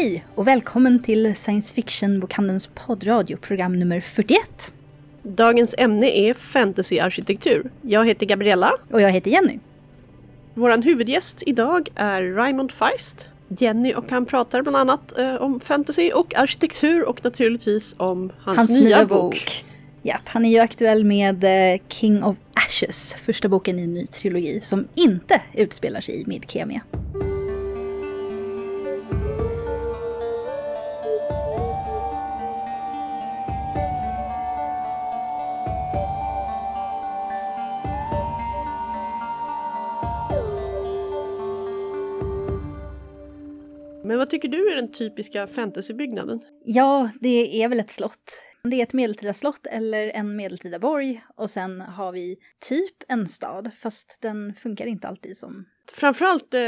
Hej och välkommen till Science Fiction-bokhandelns poddradio, program nummer 41. Dagens ämne är fantasyarkitektur. Jag heter Gabriella. Och jag heter Jenny. Vår huvudgäst idag är Raymond Feist. Jenny och han pratar bland annat eh, om fantasy och arkitektur och naturligtvis om hans, Hans nya, nya bok. bok. Japp, han är ju aktuell med eh, King of Ashes, första boken i en ny trilogi som inte utspelar sig i Midkemia. Men vad tycker du är den typiska fantasybyggnaden? Ja, det är väl ett slott. Det är ett medeltida slott eller en medeltida borg och sen har vi typ en stad, fast den funkar inte alltid som Framförallt eh,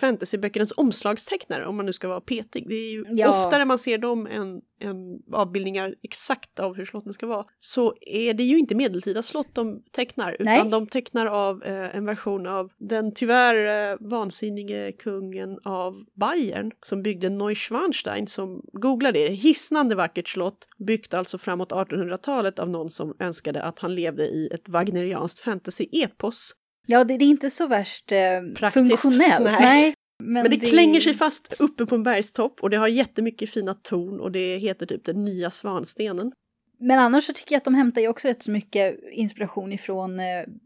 fantasyböckernas omslagstecknare om man nu ska vara petig. Det är ju Ja. oftare man ser dem än, än avbildningar exakt av hur slotten ska vara. Så är det ju inte medeltida slott de tecknar utan Nej. de tecknar av eh, en version av den tyvärr eh, vansinnige kungen av Bayern som byggde Neuschwanstein som, googla det, hisnande vackert slott byggt alltså framåt 1800-talet av någon som önskade att han levde i ett wagnerianskt fantasy-epos. Ja, det, det är inte så värst eh, funktionellt. Nej. men, Men det klänger sig fast uppe på en bergstopp och det har jättemycket fina torn och det heter typ den nya svanstenen. Men annars så tycker jag att de hämtar ju också rätt så mycket inspiration ifrån eh,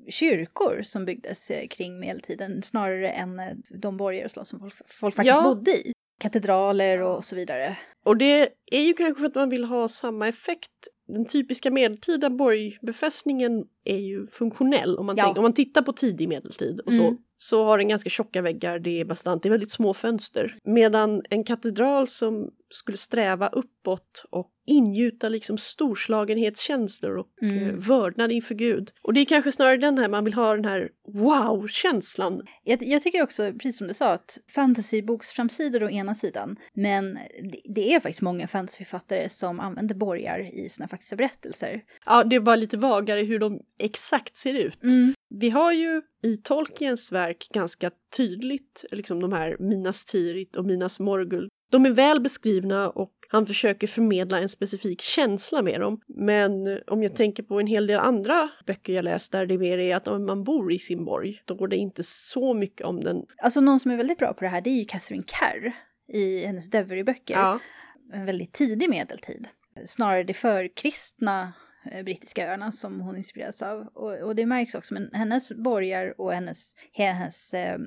kyrkor som byggdes eh, kring medeltiden snarare än eh, de borgar och slott som folk, folk faktiskt Ja. bodde i. Katedraler och så vidare. Och det är ju kanske för att man vill ha samma effekt. Den typiska medeltida borgbefästningen är ju funktionell. Om man, Ja. tänker, om man tittar på tidig medeltid och så, Mm. Så har den ganska tjocka väggar, det är bastant, det är väldigt små fönster. Medan en katedral som skulle sträva uppåt och ingjuta liksom storslagenhetskänslor och Mm. eh, vördnad inför Gud. Och det är kanske snarare den här, man vill ha den här wow-känslan. Jag, jag tycker också, precis som du sa, att fantasyboksframsidor å ena sidan, men det, det är faktiskt många fantasyförfattare som använder borgar i sina faktiska berättelser. Ja, det är bara lite vagare hur de exakt ser ut. Mm. Vi har ju i Tolkiens verk ganska tydligt liksom de här Minas Tirith och Minas Morgul. De är väl beskrivna och han försöker förmedla en specifik känsla med dem. Men om jag tänker på en hel del andra böcker jag läst där det mer är att om man bor i sin borg, då går det inte så mycket om den. Alltså någon som är väldigt bra på det här, det är ju Catherine Kerr i hennes Devery-böcker. Ja, en väldigt tidig medeltid. Snarare de förkristna Eh, brittiska öarna som hon inspireras av. Och, och det märks också, men hennes borgar och hennes, hennes eh,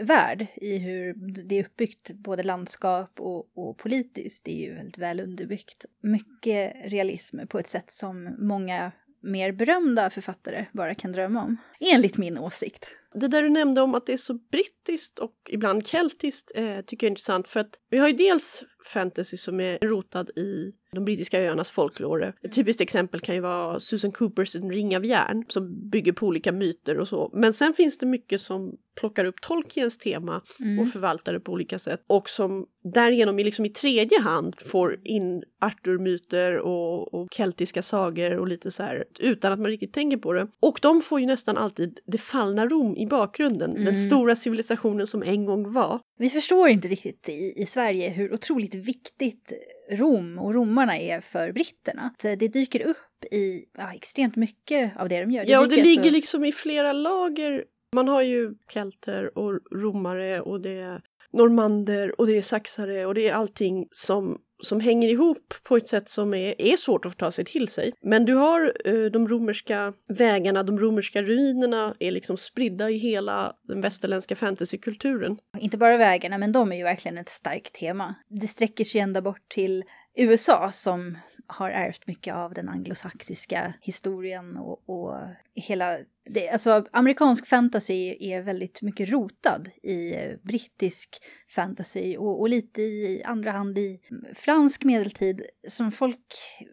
värld i hur det är uppbyggt, både landskap och, och politiskt, det är ju väldigt väl underbyggt. Mycket realism på ett sätt som många mer berömda författare bara kan drömma om. Enligt min åsikt. Det där du nämnde om att det är så brittiskt och ibland keltiskt eh, tycker jag är intressant för att vi har ju dels fantasy som är rotad i de brittiska öarnas folklore. Ett typiskt exempel kan ju vara Susan Coopers En ring av järn som bygger på olika myter och så. Men sen finns det mycket som plockar upp Tolkiens tema Mm. och förvaltar det på olika sätt och som därigenom liksom i tredje hand får in Arthur-myter och, och keltiska sagor och lite så här utan att man riktigt tänker på det. Och de får ju nästan alltid det fallna Rom i bakgrunden, Mm. den stora civilisationen som en gång var. Vi förstår inte riktigt i, i Sverige hur otroligt viktigt Rom och romarna är för britterna. Att Det dyker upp i ja, extremt mycket av det de gör. Ja, och det dyker ligger alltså- liksom i flera lager. Man har ju kelter och romare och det är normander och det är saxare och det är allting som, som hänger ihop på ett sätt som är, är svårt att få ta sig till sig. Men du har eh, de romerska vägarna, de romerska ruinerna är liksom spridda i hela den västerländska fantasykulturen. Inte bara vägarna, men de är ju verkligen ett starkt tema. Det sträcker sig ända bort till USA som har ärvt mycket av den anglosaxiska historien och, och hela... Det, alltså, amerikansk fantasy är väldigt mycket rotad i brittisk fantasy och, och lite i andra hand i fransk medeltid som folk...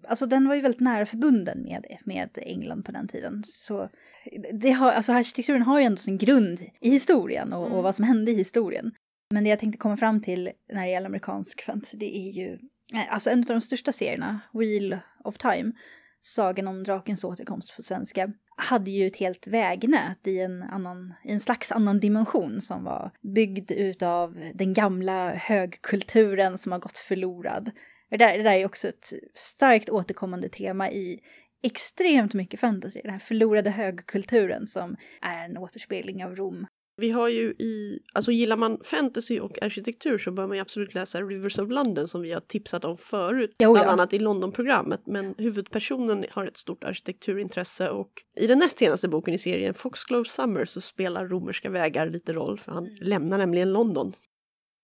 Alltså den var ju väldigt nära förbunden med, med England på den tiden. Så det har, alltså arkitekturen har ju ändå sin grund i historien och, och vad som hände i historien. Men det jag tänkte komma fram till när det gäller amerikansk fantasy, det är ju Eh, alltså en av de största serierna, Wheel of Time, Sagan om drakens återkomst på svenska, hade ju ett helt vägnät i en, annan, i en slags annan dimension som var byggd utav den gamla högkulturen som har gått förlorad. Det där, det där är också ett starkt återkommande tema i extremt mycket fantasy. Den här förlorade högkulturen som är en återspegling av Rom. Vi har ju i, alltså gillar man fantasy och arkitektur så bör man ju absolut läsa Rivers of London som vi har tipsat om förut, Jo, bland ja. annat i Londonprogrammet. Men huvudpersonen har ett stort arkitekturintresse och i den näst senaste boken i serien, Foxglove Summer, så spelar romerska vägar lite roll för han lämnar nämligen London.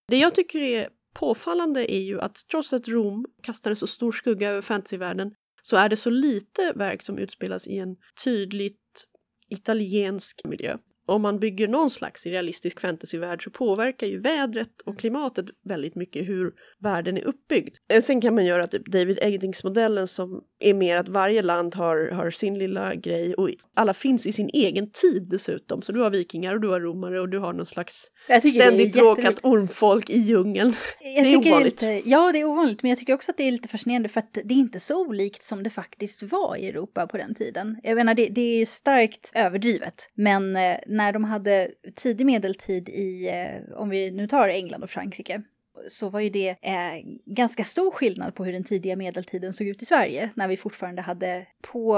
Det jag tycker är påfallande är ju att trots att Rom kastar en så stor skugga över fantasyvärlden så är det så lite verk som utspelas i en tydligt italiensk miljö. Om man bygger någon slags realistisk fantasyvärld så påverkar ju vädret och klimatet väldigt mycket hur världen är uppbyggd. Eh, Sen kan man göra typ David Eddings-modellen som är mer att varje land har, har sin lilla grej och alla finns i sin egen tid dessutom. Så du har vikingar och du har romare och du har någon slags Jag tycker det är ständigt bråkat jätteroligt. ormfolk i djungeln. Jag Det är ovanligt. Det är lite, ja, det är ovanligt, men jag tycker också att det är lite fascinerande för att det är inte så olikt som det faktiskt var i Europa på den tiden. Jag menar, det, det är ju starkt överdrivet, men eh, när de hade tidig medeltid i, eh, om vi nu tar England och Frankrike, så var ju det eh, ganska stor skillnad på hur den tidiga medeltiden såg ut i Sverige, när vi fortfarande hade på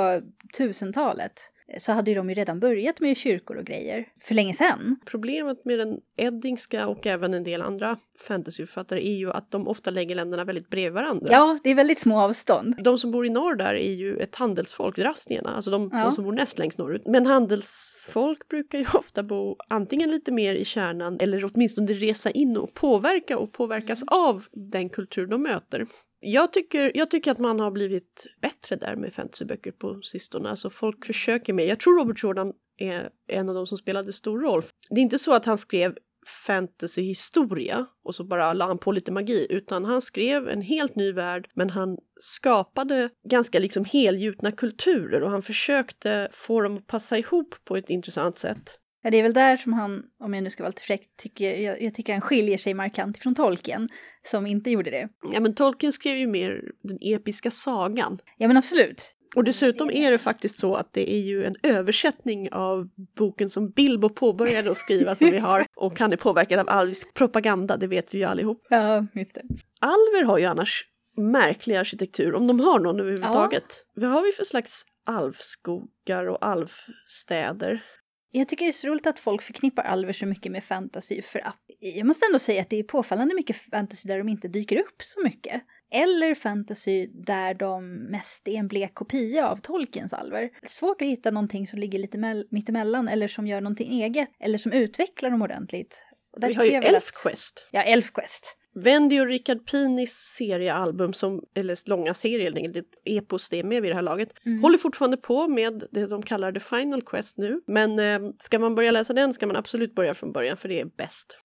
1000-talet så hade ju de ju redan börjat med kyrkor och grejer för länge sedan. Problemet med den eddingska och även en del andra fantasyförfattare är ju att de ofta lägger länderna väldigt bredvid varandra. Ja, det är väldigt små avstånd. De som bor i norr där är ju ett handelsfolk, drastierna, alltså de, Ja. de som bor näst längst norrut. Men handelsfolk brukar ju ofta bo antingen lite mer i kärnan eller åtminstone resa in och påverka och påverkas av den kultur de möter. Jag tycker, jag tycker att man har blivit bättre där med fantasyböcker på sistone. Alltså folk försöker mer. Jag tror Robert Jordan är en av de som spelade stor roll. Det är inte så att han skrev fantasyhistoria och så bara la han på lite magi utan han skrev en helt ny värld men han skapade ganska liksom helgjutna kulturer och han försökte få dem att passa ihop på ett intressant sätt. Ja, det är väl där som han, om jag nu ska vara lite fräck, tycker, jag, jag tycker han skiljer sig markant från Tolkien, som inte gjorde det. Ja men Tolkien skrev ju mer den episka sagan. Ja, men absolut. Och dessutom är det faktiskt så att det är ju en översättning av boken som Bilbo påbörjade att skriva som vi har och han är påverkad av alvisk propaganda, det vet vi ju allihop. Ja, just det. Alver har ju annars märklig arkitektur, om de har någon överhuvudtaget. Vad har vi för slags alvskogar och alvstäder? Jag tycker det är så roligt att folk förknippar alver så mycket med fantasy för att jag måste ändå säga att det är påfallande mycket fantasy där de inte dyker upp så mycket. Eller fantasy där de mest är en blek kopia av Tolkiens alver. Svårt att hitta någonting som ligger lite mell- mittemellan eller som gör någonting eget eller som utvecklar dem ordentligt. Vi har ju väl att- Elfquest. Ja, Elfquest. Wendy och Richard Pinis seriealbum, som, eller långa serier helt enkelt, ett epos det är med vid det här laget, Mm. håller fortfarande på med det de kallar The Final Quest nu. Men eh, ska man börja läsa den ska man absolut börja från början för det är bäst.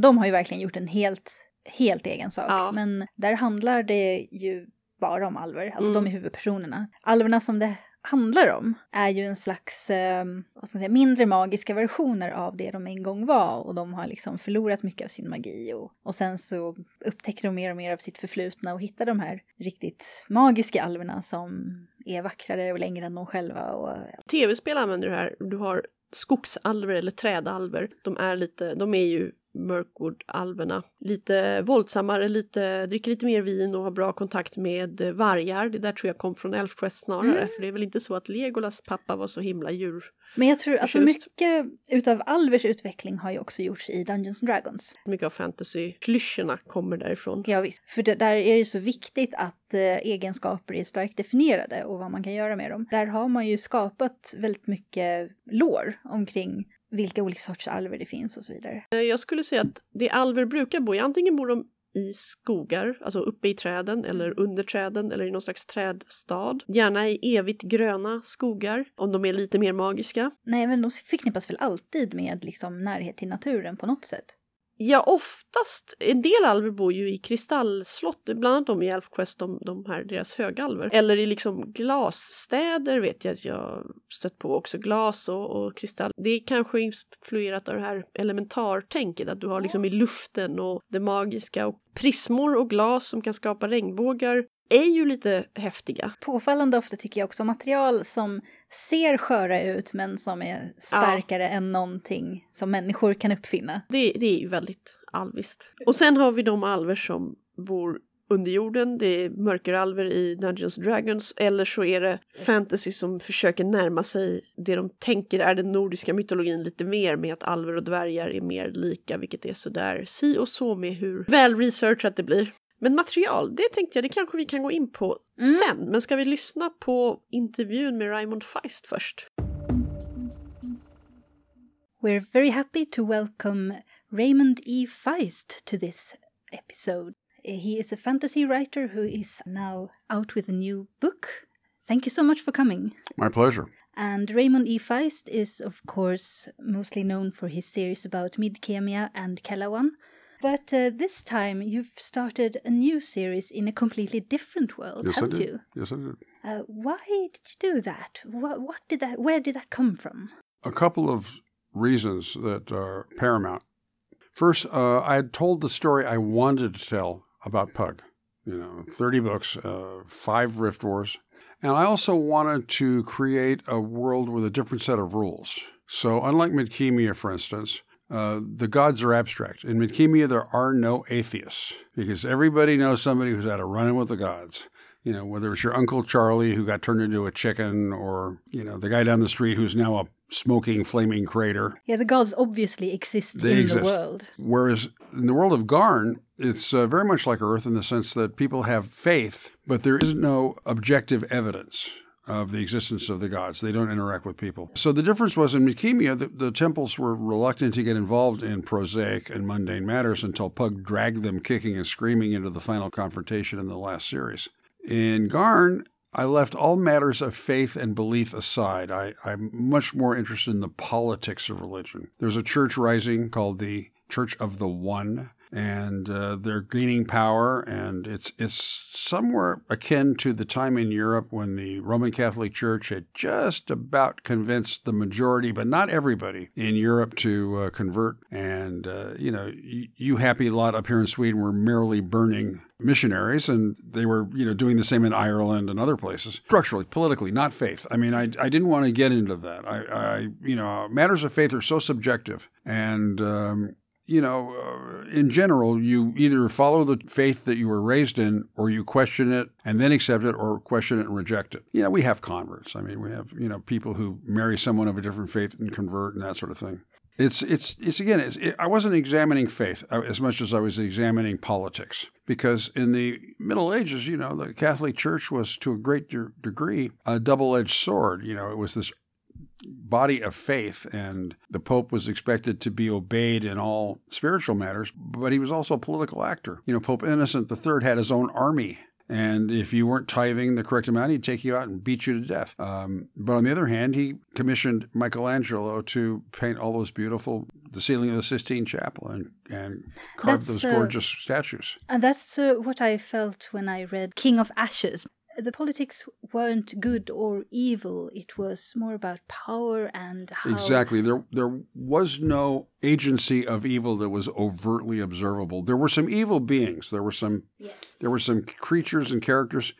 De har ju verkligen gjort en helt, helt egen sak. Ja. Men där handlar det ju bara om alver, alltså Mm. de är huvudpersonerna. Alverna som det handlar om är ju en slags, eh, vad ska man säga, mindre magiska versioner av det de en gång var. Och de har liksom förlorat mycket av sin magi. Och, och sen så upptäcker de mer och mer av sitt förflutna och hittar de här riktigt magiska alverna som är vackrare och längre än de själva. Och, Tv-spel använder du här, du har skogsalver eller trädalver. De är lite, de är ju Mirkwood-alverna. Lite våldsammare, lite, dricker lite mer vin och har bra kontakt med eh, vargar. Det där tror jag kom från Elfquest snarare, Mm. för det är väl inte så att Legolas pappa var så himla djur. men jag tror, alltså Förtjust. mycket utav alvers utveckling har ju också gjorts i Dungeons and Dragons. Mycket av fantasy-klyschorna kommer därifrån. Ja, visst. För det, där är det så viktigt att eh, egenskaper är starkt definierade och vad man kan göra med dem. Där har man ju skapat väldigt mycket lår omkring vilka olika sorters alver det finns och så vidare. Eh, Jag skulle säga att det alver brukar bo i, antingen bor de i skogar, alltså uppe i träden eller under träden eller i någon slags trädstad. Gärna i evigt gröna skogar, om de är lite mer magiska. Nej, men de förknippas väl alltid med liksom närhet till naturen på något sätt. Ja, oftast. En del alver bor ju i kristallslott, bland annat de i Elfquest, de, de här, deras högalver. Eller i liksom glasstäder vet jag att jag stött på också, glas och, och kristall. Det är kanske influerat av det här elementartänket, att du har liksom i luften och det magiska och prismor och glas som kan skapa regnbågar är ju lite häftiga. Påfallande ofta tycker jag också material som ser sköra ut men som är starkare ja. än någonting som människor kan uppfinna. Det, det är ju väldigt alviskt. Och sen har vi de alver som bor under jorden, det är mörkeralver i Dungeons Dragons eller så är det fantasy som försöker närma sig det de tänker är den nordiska mytologin lite mer med att alver och dvärgar är mer lika vilket är sådär si och så med hur väl researchat det blir. Men material, det tänkte jag, det kanske vi kan gå in på mm. sen. Men ska vi lyssna på intervjun med Raymond Feist först? We're very happy to welcome Raymond E. Feist to this episode. He is a fantasy writer who is now out with a new book. Thank you so much for coming. My pleasure. And Raymond E. Feist is, of course, mostly known for his series about Midkemia and Calawan. But uh, this time you've started a new series in a completely different world, yes, haven't you? Yes, I did. Uh, why did you do that? What, what did that? Where did that come from? A couple of reasons that are paramount. First, uh, I had told the story I wanted to tell about Pug. You know, 30 books, uh, five Rift Wars. And I also wanted to create a world with a different set of rules. So, unlike Midkemia, for instance, uh, the gods are abstract. In Midkemia, there are no atheists because everybody knows somebody who's had a run in with the gods. You know, whether it's your Uncle Charlie who got turned into a chicken or, you know, the guy down the street who's now a smoking, flaming crater. Yeah, the gods obviously exist they in exist. the world. Whereas in the world of Garn, it's uh, very much like Earth in the sense that people have faith, but there is no objective evidence of the existence of the gods. They don't interact with people. So the difference was in Mikemia, the, the, temples were reluctant to get involved in prosaic and mundane matters until Pug dragged them kicking and screaming into the final confrontation in the last series. In Garn, I left all matters of faith and belief aside. I, I'm much more interested in the politics of religion. There's a church rising called the Church of the One and uh, they're gaining power. And it's it's somewhere akin to the time in Europe when the Roman Catholic Church had just about convinced the majority, but not everybody in Europe to uh, convert. And uh, you know, you, happy lot up here in Sweden were merely burning missionaries and they were you know doing the same in Ireland and other places structurally politically not faith I mean I, I didn't want to get into that I, I you know matters of faith are so subjective and um, you know, uh, in general, you either follow the faith that you were raised in or you question it and then accept it or question it and reject it. You know, we have converts. I mean, we have, you know, people who marry someone of a different faith and convert and that sort of thing. It's, it's, it's again, it's, it, I wasn't examining faith uh, as much as I was examining politics. Because in the Middle Ages, you know, the Catholic Church was to a great de- degree a double edged sword. You know, it was this body of faith, and the Pope was expected to be obeyed in all spiritual matters, but he was also a political actor. You know, Pope Innocent III had his own army and if you weren't tithing the correct amount, he'd take you out and beat you to death. Um, but on the other hand, he commissioned Michelangelo to paint all those beautiful, the ceiling of the Sistine Chapel and, and carve that's, those uh, gorgeous uh, statues. And that's uh, what I felt when I read King of Ashes the politics weren't good or evil. It was more about power and how. Exactly. There, there was no agency of evil that was overtly observable. There were some evil beings. There were some. Yes. There were some creatures and characters,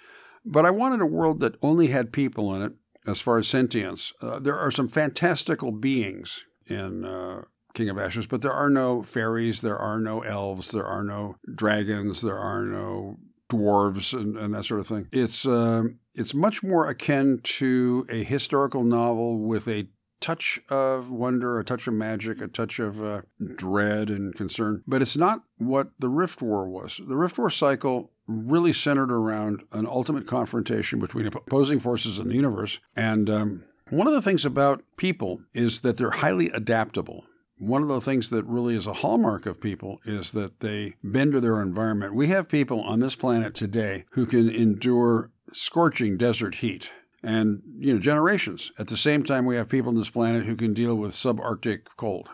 but I wanted a world that only had people in it. As far as sentience, uh, there are some fantastical beings in uh, King of Ashes, but there are no fairies, there are no elves, there are no dragons, there are no dwarves and, and that sort of thing. It's uh, it's much more akin to a historical novel with a touch of wonder, a touch of magic, a touch of uh, dread and concern. But it's not what the Rift War was. The Rift War cycle really centered around an ultimate confrontation between opposing forces in the universe. And um, one of the things about people is that they're highly adaptable one of the things that really is a hallmark of people is that they bend to their environment. We have people on this planet today who can endure scorching desert heat and you know generations. At the same time, we have people on this planet who can deal with subarctic cold,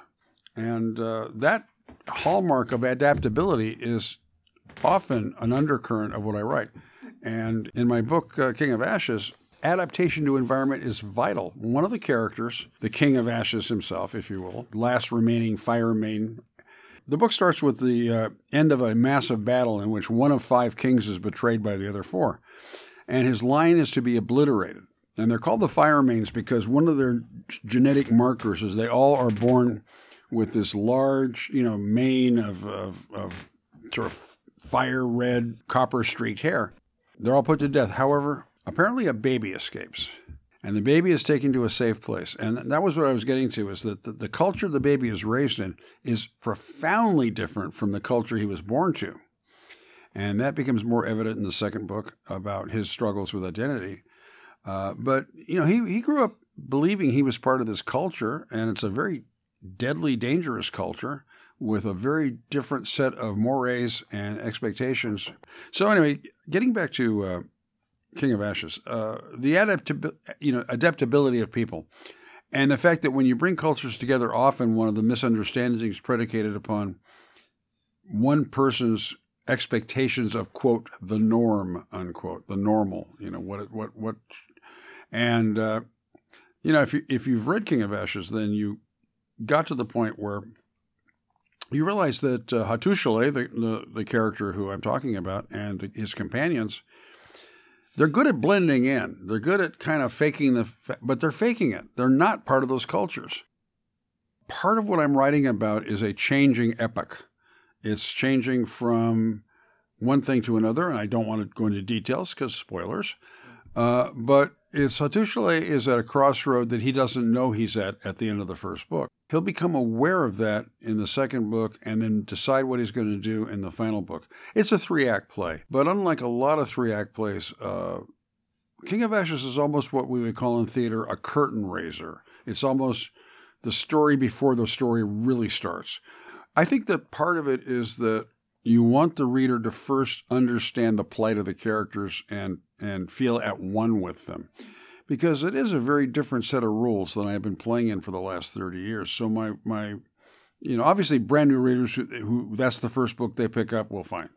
and uh, that hallmark of adaptability is often an undercurrent of what I write. And in my book, uh, King of Ashes, adaptation to environment is vital. One of the characters, the King of Ashes himself, if you will, last remaining fire main, The book starts with the uh, end of a massive battle in which one of five kings is betrayed by the other four, and his line is to be obliterated. And they're called the fire mains because one of their genetic markers is they all are born with this large, you know, mane of, of, of sort of fire red, copper streaked hair. They're all put to death. However, apparently a baby escapes. And the baby is taken to a safe place. And that was what I was getting to is that the, the culture the baby is raised in is profoundly different from the culture he was born to. And that becomes more evident in the second book about his struggles with identity. Uh, but, you know, he, he grew up believing he was part of this culture, and it's a very deadly, dangerous culture with a very different set of mores and expectations. So, anyway, getting back to uh, King of Ashes, uh, the adaptability, you know, adaptability of people, and the fact that when you bring cultures together, often one of the misunderstandings predicated upon one person's expectations of quote the norm unquote the normal you know what what what and uh, you know if you if you've read King of Ashes then you got to the point where you realize that uh, the, the, the character who I'm talking about, and the, his companions, they're good at blending in. They're good at kind of faking the, fa- but they're faking it. They're not part of those cultures. Part of what I'm writing about is a changing epoch. It's changing from one thing to another, and I don't want to go into details because spoilers. Uh, but Hattusili is at a crossroad that he doesn't know he's at at the end of the first book. He'll become aware of that in the second book and then decide what he's going to do in the final book. It's a three act play, but unlike a lot of three act plays, uh, King of Ashes is almost what we would call in theater a curtain raiser. It's almost the story before the story really starts. I think that part of it is that you want the reader to first understand the plight of the characters and and feel at one with them because it is a very different set of rules than I've been playing in for the last 30 years. So my my you know, obviously brand new readers who, who that's the first book they pick up will fine.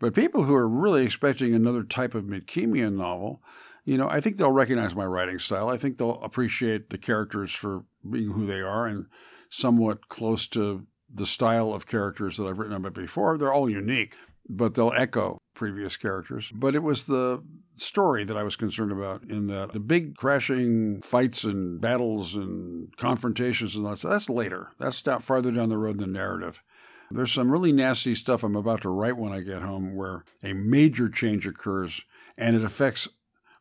But people who are really expecting another type of Midkemian novel, you know, I think they'll recognize my writing style. I think they'll appreciate the characters for being who they are and somewhat close to the style of characters that I've written about before. They're all unique, but they'll echo previous characters. But it was the story that I was concerned about in that the big crashing fights and battles and confrontations and that's that's later. That's down farther down the road in the narrative. There's some really nasty stuff I'm about to write when I get home where a major change occurs and it affects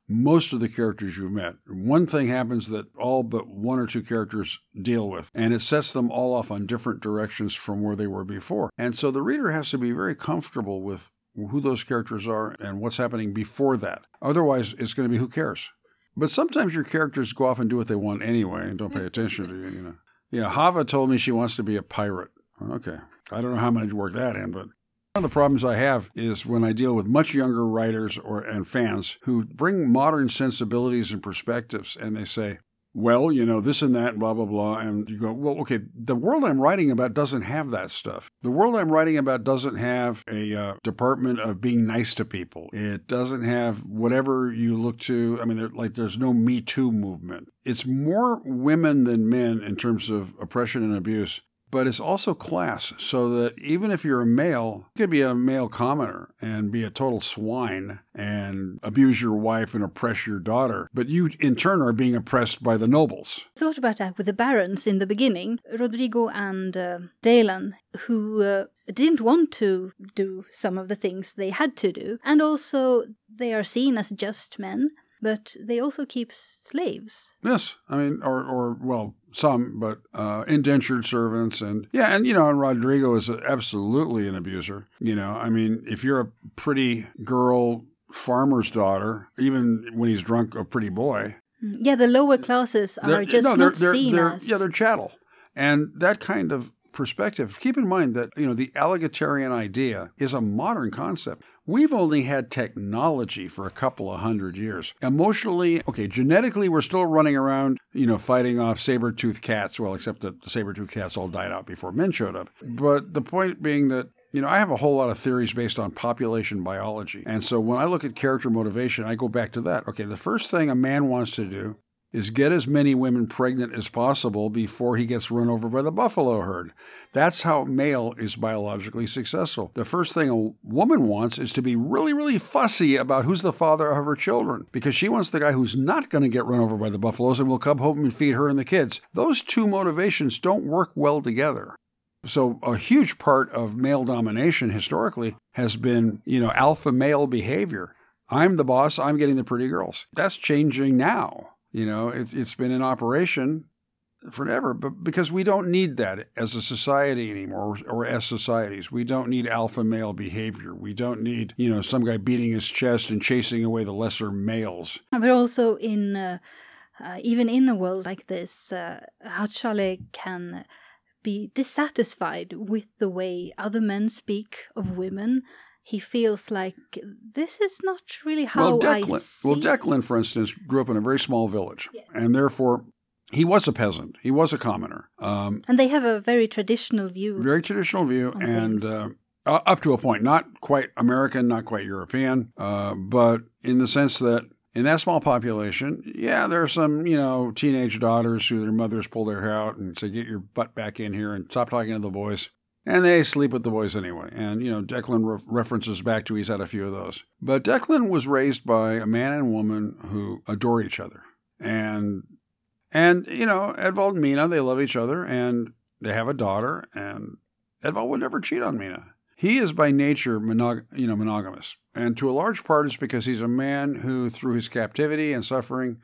most of the characters you've met. One thing happens that all but one or two characters deal with, and it sets them all off on different directions from where they were before. And so the reader has to be very comfortable with who those characters are and what's happening before that. Otherwise, it's going to be who cares. But sometimes your characters go off and do what they want anyway and don't pay attention to you, you know. Yeah, Hava told me she wants to be a pirate. Okay. I don't know how much work that in, but one of the problems I have is when I deal with much younger writers or and fans who bring modern sensibilities and perspectives and they say, well, you know, this and that, blah, blah, blah. And you go, well, okay, the world I'm writing about doesn't have that stuff. The world I'm writing about doesn't have a uh, department of being nice to people. It doesn't have whatever you look to. I mean, like there's no Me Too movement. It's more women than men in terms of oppression and abuse but it's also class. So that even if you're a male, you could be a male commoner and be a total swine and abuse your wife and oppress your daughter. But you, in turn, are being oppressed by the nobles. I thought about that with the barons in the beginning, Rodrigo and uh, Dalen, who uh, didn't want to do some of the things they had to do. And also, they are seen as just men but they also keep slaves. Yes, I mean, or or well, some, but uh, indentured servants, and yeah, and you know, Rodrigo is absolutely an abuser. You know, I mean, if you're a pretty girl farmer's daughter, even when he's drunk, a pretty boy. Mm, yeah, the lower classes are just no, they're, not they're, seen they're, as yeah, they're chattel, and that kind of perspective. Keep in mind that you know the egalitarian idea is a modern concept. We've only had technology for a couple of hundred years. Emotionally, okay, genetically, we're still running around, you know, fighting off saber toothed cats. Well, except that the saber toothed cats all died out before men showed up. But the point being that you know, I have a whole lot of theories based on population biology. And so when I look at character motivation, I go back to that. Okay, the first thing a man wants to do is get as many women pregnant as possible before he gets run over by the buffalo herd. That's how male is biologically successful. The first thing a woman wants is to be really, really fussy about who's the father of her children because she wants the guy who's not going to get run over by the buffaloes and will come home and feed her and the kids. Those two motivations don't work well together. So a huge part of male domination historically has been, you know, alpha male behavior. I'm the boss, I'm getting the pretty girls. That's changing now. You know, it, has been in operation forever, but because we don't need that as a society anymore, or, or as societies, we don't need alpha male behavior. We don't need, you know, some guy beating his chest and chasing away the lesser males. But also in, uh, uh, even in a world like this, uh, Hatshale can be dissatisfied with the way other men speak of women. He feels like this is not really how well, Declan, I see. Well, Declan, for instance, grew up in a very small village, Yeah. and therefore he was a peasant. He was a commoner. Um, and they have a very traditional view. very traditional view, and uh, up to a point, not quite American, not quite European, uh, but in the sense that in that small population, yeah, there are some, you know, teenage daughters who their mothers pull their hair out and say, "Get your butt back in here and stop talking to the boys." And they sleep with the boys anyway. And, you know, Declan re- references back to he's had a few of those. But Declan was raised by a man and woman who adore each other. And, and you know, Edvald and Mina, they love each other and they have a daughter. And Edvald would never cheat on Mina. He is by nature monog- you know, monogamous. And to a large part, it's because he's a man who, through his captivity and suffering,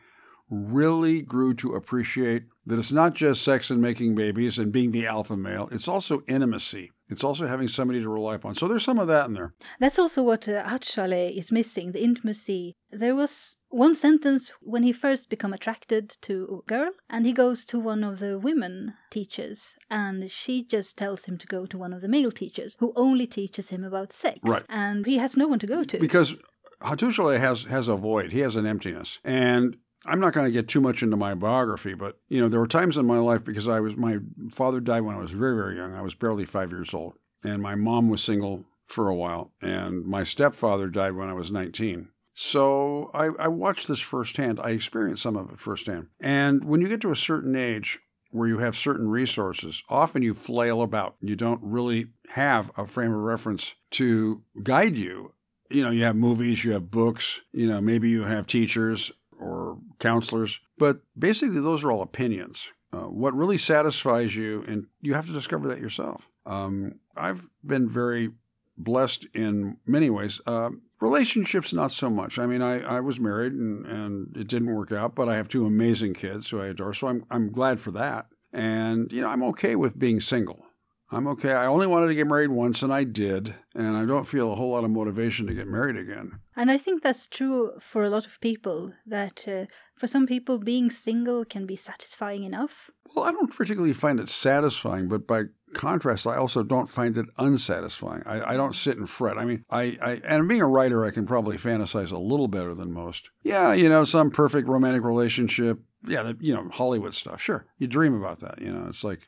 really grew to appreciate that it's not just sex and making babies and being the alpha male, it's also intimacy. It's also having somebody to rely upon. So there's some of that in there. That's also what uh, Hatshale is missing the intimacy. There was one sentence when he first become attracted to a girl, and he goes to one of the women teachers, and she just tells him to go to one of the male teachers, who only teaches him about sex. Right. And he has no one to go to. Because Hattusile has, has a void, he has an emptiness. And I'm not going to get too much into my biography, but you know, there were times in my life because I was my father died when I was very, very young. I was barely five years old, and my mom was single for a while, and my stepfather died when I was 19. So I, I watched this firsthand. I experienced some of it firsthand. And when you get to a certain age where you have certain resources, often you flail about. You don't really have a frame of reference to guide you. You know, you have movies, you have books, you know, maybe you have teachers or counselors, but basically those are all opinions. Uh, what really satisfies you, and you have to discover that yourself. Um, I've been very blessed in many ways. Uh, relationships, not so much. I mean, I, I was married and, and it didn't work out, but I have two amazing kids who I adore, so I'm, I'm glad for that. And, you know, I'm okay with being single. I'm okay. I only wanted to get married once, and I did. And I don't feel a whole lot of motivation to get married again. And I think that's true for a lot of people, that uh, for some people, being single can be satisfying enough. Well, I don't particularly find it satisfying, but by contrast, I also don't find it unsatisfying. I, I don't sit and fret. I mean, I, I and being a writer, I can probably fantasize a little better than most. Yeah, you know, some perfect romantic relationship. Yeah, that, you know, Hollywood stuff. Sure, you dream about that. You know, it's like,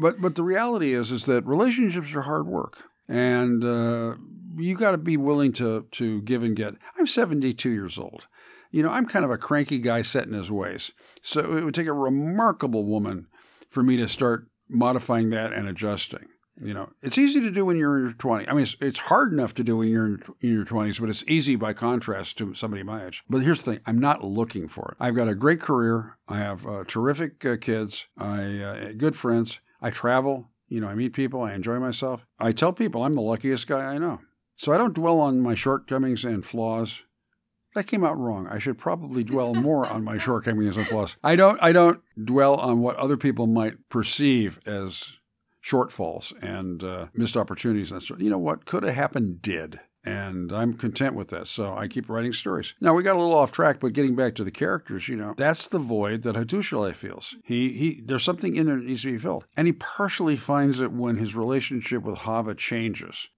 but but the reality is is that relationships are hard work, and uh, you got to be willing to to give and get. I'm 72 years old. You know, I'm kind of a cranky guy set in his ways. So it would take a remarkable woman for me to start modifying that and adjusting. You know, it's easy to do when you're in your 20s. I mean, it's, it's hard enough to do when you're in, in your 20s, but it's easy by contrast to somebody my age. But here's the thing I'm not looking for it. I've got a great career. I have uh, terrific uh, kids, I uh, good friends. I travel. You know, I meet people. I enjoy myself. I tell people I'm the luckiest guy I know. So I don't dwell on my shortcomings and flaws. That came out wrong. I should probably dwell more on my shortcomings and flaws. I don't I don't dwell on what other people might perceive as shortfalls and uh, missed opportunities. And. You know what could have happened did, and I'm content with that. So I keep writing stories. Now we got a little off track, but getting back to the characters, you know, that's the void that Hattusile feels. He he, there's something in there that needs to be filled, and he partially finds it when his relationship with Hava changes.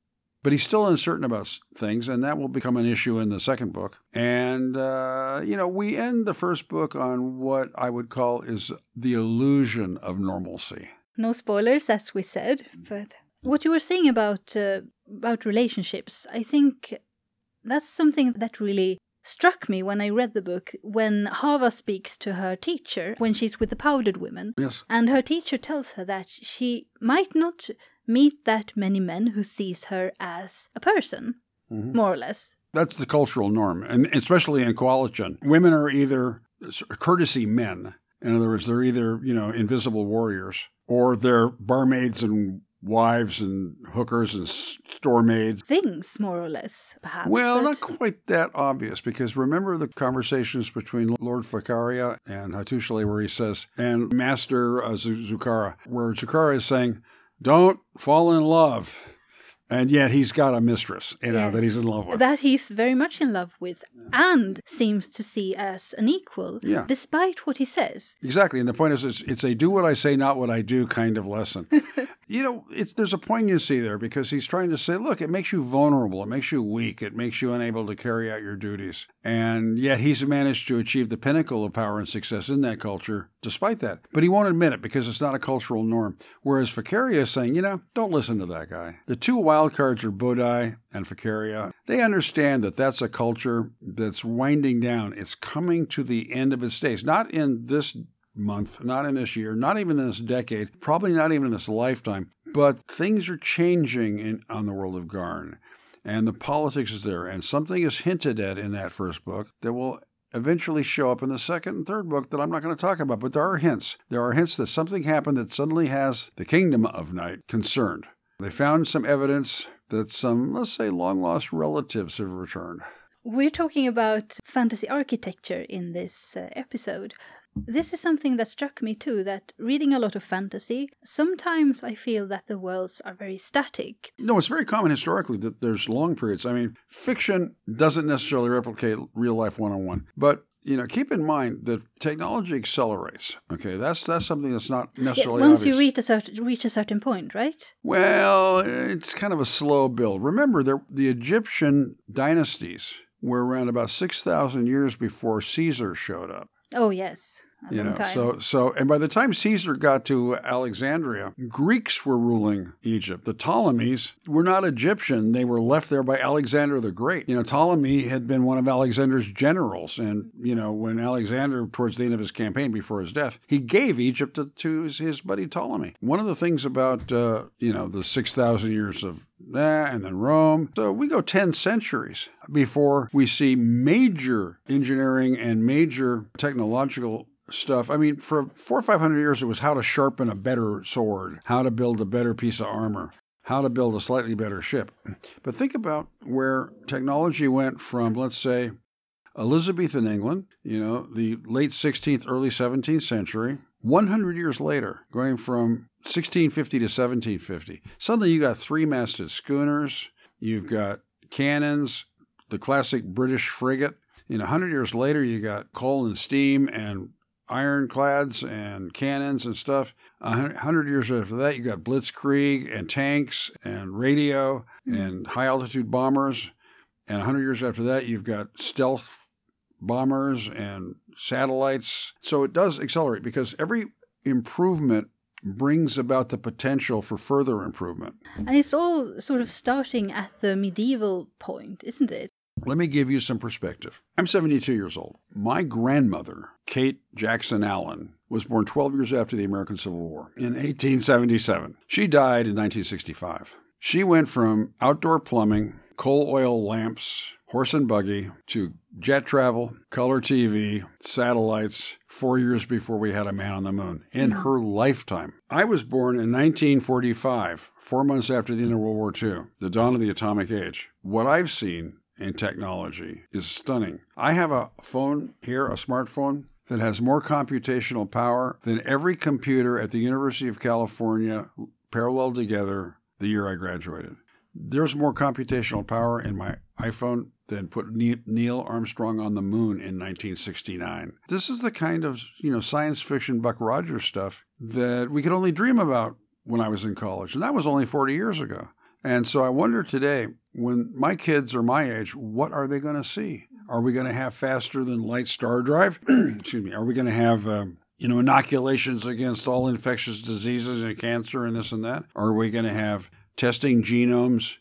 But he's still uncertain about things, and that will become an issue in the second book. And, uh, you know, we end the first book on what I would call is the illusion of normalcy. No spoilers, as we said, but what you were saying about uh, about relationships, I think that's something that really struck me when I read the book when Hava speaks to her teacher when she's with the powdered women. Yes. And her teacher tells her that she might not meet that many men who sees her as a person, more or less. That's the cultural norm, and especially in Koalichun. Women are either courtesy men. In other words, they're either, you know, invisible warriors, or they're barmaids and wives and hookers and store maids. Things, more or less, perhaps. Well, not quite that obvious because remember the conversations between Lord Fakaria and Hattusili where he says, and Master uh, Zukara, where Zukara is saying, don't fall in love. And yet he's got a mistress, you know, Yes. that he's in love with. that he's very much in love with and seems to see as an equal, Yeah. despite what he says. Exactly, and the point is, it's, it's a "do what I say, not what I do" kind of lesson. you know, it's, there's a poignancy there because he's trying to say, look, it makes you vulnerable, it makes you weak, it makes you unable to carry out your duties, and yet he's managed to achieve the pinnacle of power and success in that culture, despite that. But he won't admit it because it's not a cultural norm. Whereas Fakaria is saying, you know, don't listen to that guy. The two wild cards are Bodai and Fakaria. They understand that that's a culture that's winding down. It's coming to the end of its days, not in this month, not in this year, not even in this decade, probably not even in this lifetime. But things are changing in, on the world of Garn, and the politics is there. And something is hinted at in that first book that will eventually show up in the second and third book that I'm not going to talk about. But there are hints. There are hints that something happened that suddenly has the kingdom of night concerned. They found some evidence that some, let's say, long lost relatives have returned. We're talking about fantasy architecture in this uh, episode. This is something that struck me too that reading a lot of fantasy, sometimes I feel that the worlds are very static. No, it's very common historically that there's long periods. I mean, fiction doesn't necessarily replicate real life one on one, but you know, keep in mind that technology accelerates. Okay, that's that's something that's not Yes, necessarily once obvious. you reach a certain reach a certain point, right? well, it's kind of a slow build. Remember, there, the Egyptian dynasties were around about six thousand years before Caesar showed up. Oh yes, You know, time. so so, and by the time Caesar got to Alexandria, Greeks were ruling Egypt. The Ptolemies were not Egyptian; they were left there by Alexander the Great. You know, Ptolemy had been one of Alexander's generals, and you know, when Alexander, towards the end of his campaign before his death, he gave Egypt to, to his, his buddy Ptolemy. One of the things about uh, you know the six thousand years of that, and then Rome. So we go ten centuries before we see major engineering and major technological stuff. I mean, for four or five hundred years, it was how to sharpen a better sword, how to build a better piece of armor, how to build a slightly better ship. But think about where technology went from, let's say, Elizabethan England, you know, the late 16th, early 17th century, 100 years later, going from 1650 to 1750. Suddenly you got three masted schooners, you've got cannons, the classic British frigate. You know, 100 years later, you got coal and steam and ironclads and cannons and stuff. A hundred years after that, you got blitzkrieg and tanks and radio and high altitude bombers. And a hundred years after that, you've got stealth bombers and satellites. So it does accelerate because every improvement brings about the potential for further improvement. And it's all sort of starting at the medieval point, isn't it? Let me give you some perspective. I'm 72 years old. My grandmother, Kate Jackson Allen, was born 12 years after the American Civil War in 1877. She died in 1965. She went from outdoor plumbing, coal oil lamps, horse and buggy, to jet travel, color TV, satellites, four years before we had a man on the moon in her lifetime. I was born in 1945, four months after the end of World War II, the dawn of the atomic age. What I've seen in technology is stunning. I have a phone here, a smartphone, that has more computational power than every computer at the University of California paralleled together the year I graduated. There's more computational power in my iPhone than put Neil Armstrong on the moon in 1969. This is the kind of, you know, science fiction Buck Rogers stuff that we could only dream about when I was in college, and that was only 40 years ago. And so I wonder today, when my kids are my age, what are they going to see? Are we going to have faster than light star drive? Excuse me. Are we going to have, um, you know, inoculations against all infectious diseases and cancer and this and that? Are we going to have testing genomes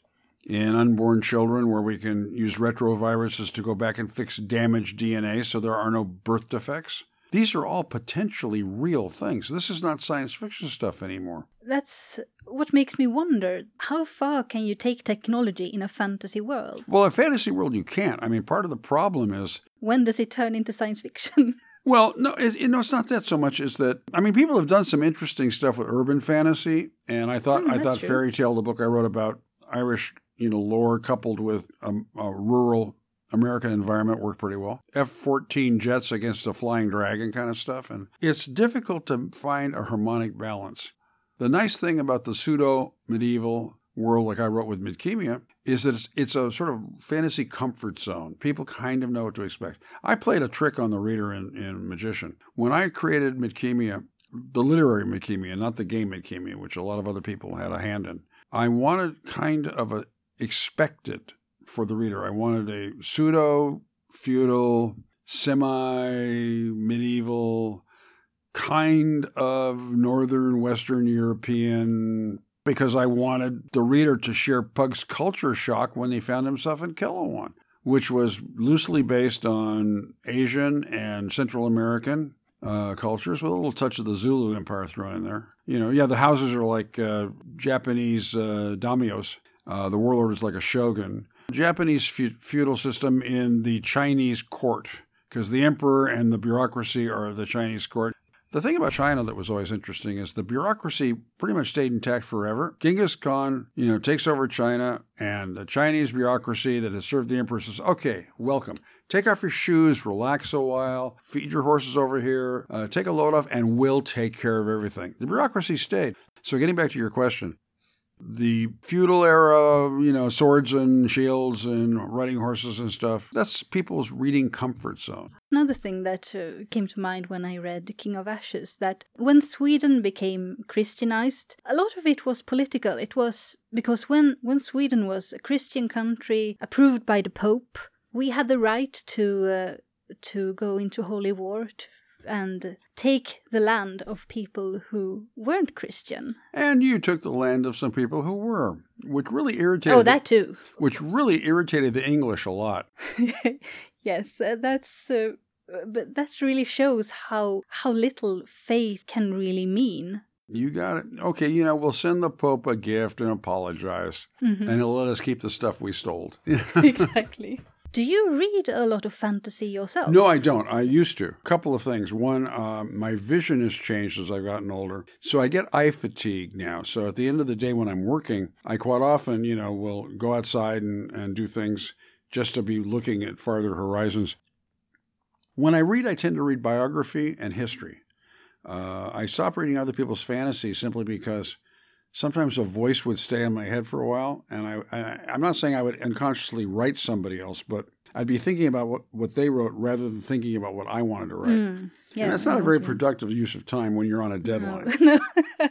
in unborn children where we can use retroviruses to go back and fix damaged DNA so there are no birth defects. These are all potentially real things. This is not science fiction stuff anymore. That's what makes me wonder how far can you take technology in a fantasy world? Well, a fantasy world, you can't. I mean, part of the problem is. When does it turn into science fiction? Well, no, it, it, no, it's not that so much. Is that I mean, people have done some interesting stuff with urban fantasy, and I thought Mm, I thought true. Fairy Tale, the book I wrote about Irish, you know, lore coupled with a, a rural American environment worked pretty well. F fourteen jets against a flying dragon kind of stuff, and it's difficult to find a harmonic balance. The nice thing about the pseudo medieval world, like I wrote with Midkemia, is that it's, it's a sort of fantasy comfort zone. People kind of know what to expect. I played a trick on the reader in, in Magician. When I created Midkemia, the literary Midkemia, not the game Midkemia, which a lot of other people had a hand in, I wanted kind of a expected for the reader. I wanted a pseudo feudal, semi medieval kind of northern western European because I wanted the reader to share Pug's culture shock when he found himself in Kilowan, which was loosely based on Asian and Central American uh, cultures with a little touch of the Zulu Empire thrown in there. You know, yeah, the houses are like uh, Japanese uh, daimios. Uh, the warlord is like a shogun. Japanese fe- feudal system in the Chinese court, because the emperor and the bureaucracy are the Chinese court. The thing about China that was always interesting is the bureaucracy pretty much stayed intact forever. Genghis Khan, you know, takes over China, and the Chinese bureaucracy that had served the emperor says, "Okay, welcome. Take off your shoes, relax a while, feed your horses over here, uh, take a load off, and we'll take care of everything." The bureaucracy stayed. So, getting back to your question, the feudal era, you know, swords and shields and riding horses and stuff, that's people's reading comfort zone. Another thing that uh, came to mind when I read King of Ashes that when Sweden became Christianized, a lot of it was political. It was because when when Sweden was a Christian country approved by the Pope, we had the right to uh, to go into holy war to, and take the land of people who weren't Christian. And you took the land of some people who were, which really irritated. Oh, that too. which really irritated the English a lot. yes, uh, that's. Uh, but that really shows how how little faith can really mean. You got it. Okay, you know, we'll send the Pope a gift and apologize, Mhm. and he'll let us keep the stuff we stole. exactly. Do you read a lot of fantasy yourself? no, I don't. I used to. A couple of things. One, um, my vision has changed as I've gotten older. So I get eye fatigue now. So at the end of the day when I'm working, I quite often, you know, will go outside and, and do things just to be looking at farther horizons. When I read, I tend to read biography and history. Uh, I stop reading other people's fantasy simply because sometimes a voice would stay in my head for a while, and I, I I'm not saying I would unconsciously write somebody else, but I'd be thinking about what, what they wrote rather than thinking about what I wanted to write. Mm, yeah, and that's not a very what you mean. productive use of time when you're on a deadline. No, no.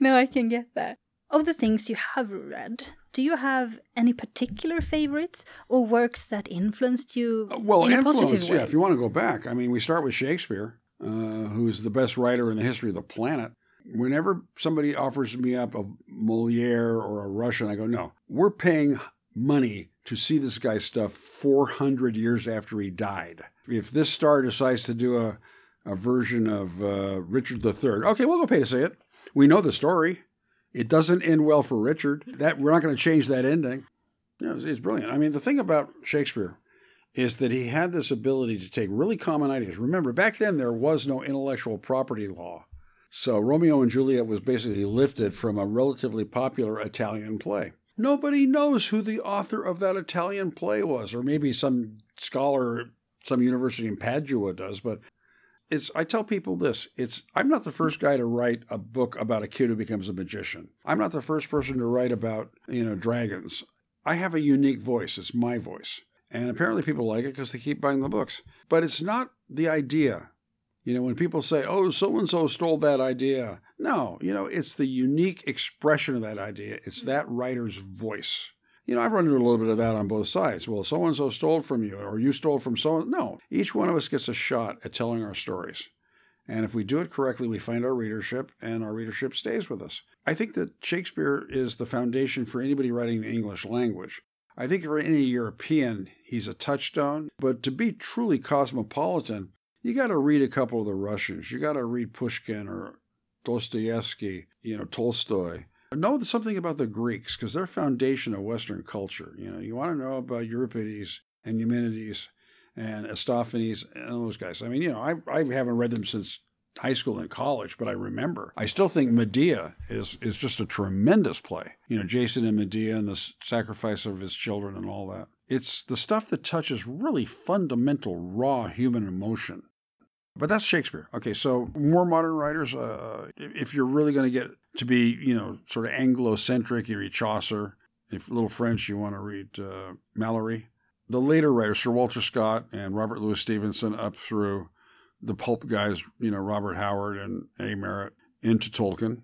no, I can get that. Of the things you have read, do you have any particular favorites or works that influenced you Uh, Well, in a influence, positive way? yeah. If you want to go back, I mean, we start with Shakespeare, uh, who's the best writer in the history of the planet. Whenever somebody offers me up a Moliere or a Russian, I go, no, we're paying money to see this guy's stuff 400 years after he died. If this star decides to do a, a version of uh, Richard III, okay, we'll go pay to see it. We know the story. It doesn't end well for Richard. That we're not going to change that ending. No, it's, it's brilliant. I mean, the thing about Shakespeare is that he had this ability to take really common ideas. Remember, back then there was no intellectual property law. So Romeo and Juliet was basically lifted from a relatively popular Italian play. Nobody knows who the author of that Italian play was, or maybe some scholar some university in Padua does, but it's I tell people this, it's I'm not the first guy to write a book about a kid who becomes a magician. I'm not the first person to write about, you know, dragons. I have a unique voice. It's my voice. And apparently people like it because they keep buying the books. But it's not the idea. You know, when people say, oh, so and so stole that idea. No, you know, it's the unique expression of that idea. It's that writer's voice. You know, I've run into a little bit of that on both sides. Well, so and so stole from you, or you stole from so and No, each one of us gets a shot at telling our stories. And if we do it correctly, we find our readership, and our readership stays with us. I think that Shakespeare is the foundation for anybody writing the English language. I think for any European, he's a touchstone. But to be truly cosmopolitan, you got to read a couple of the Russians. You got to read Pushkin or Dostoevsky, you know, Tolstoy. Know something about the Greeks because they're foundation of Western culture. You know, you want to know about Euripides and Eumenides and Estophanes and those guys. I mean, you know, I, I haven't read them since high school and college, but I remember. I still think Medea is is just a tremendous play. You know, Jason and Medea and the sacrifice of his children and all that. It's the stuff that touches really fundamental, raw human emotion. But that's Shakespeare. Okay, so more modern writers, uh, if you're really going to get to be, you know, sort of Anglo-centric, you read Chaucer. If a little French, you want to read uh, Mallory. The later writers, Sir Walter Scott and Robert Louis Stevenson, up through the pulp guys, you know, Robert Howard and A. Merritt, into Tolkien.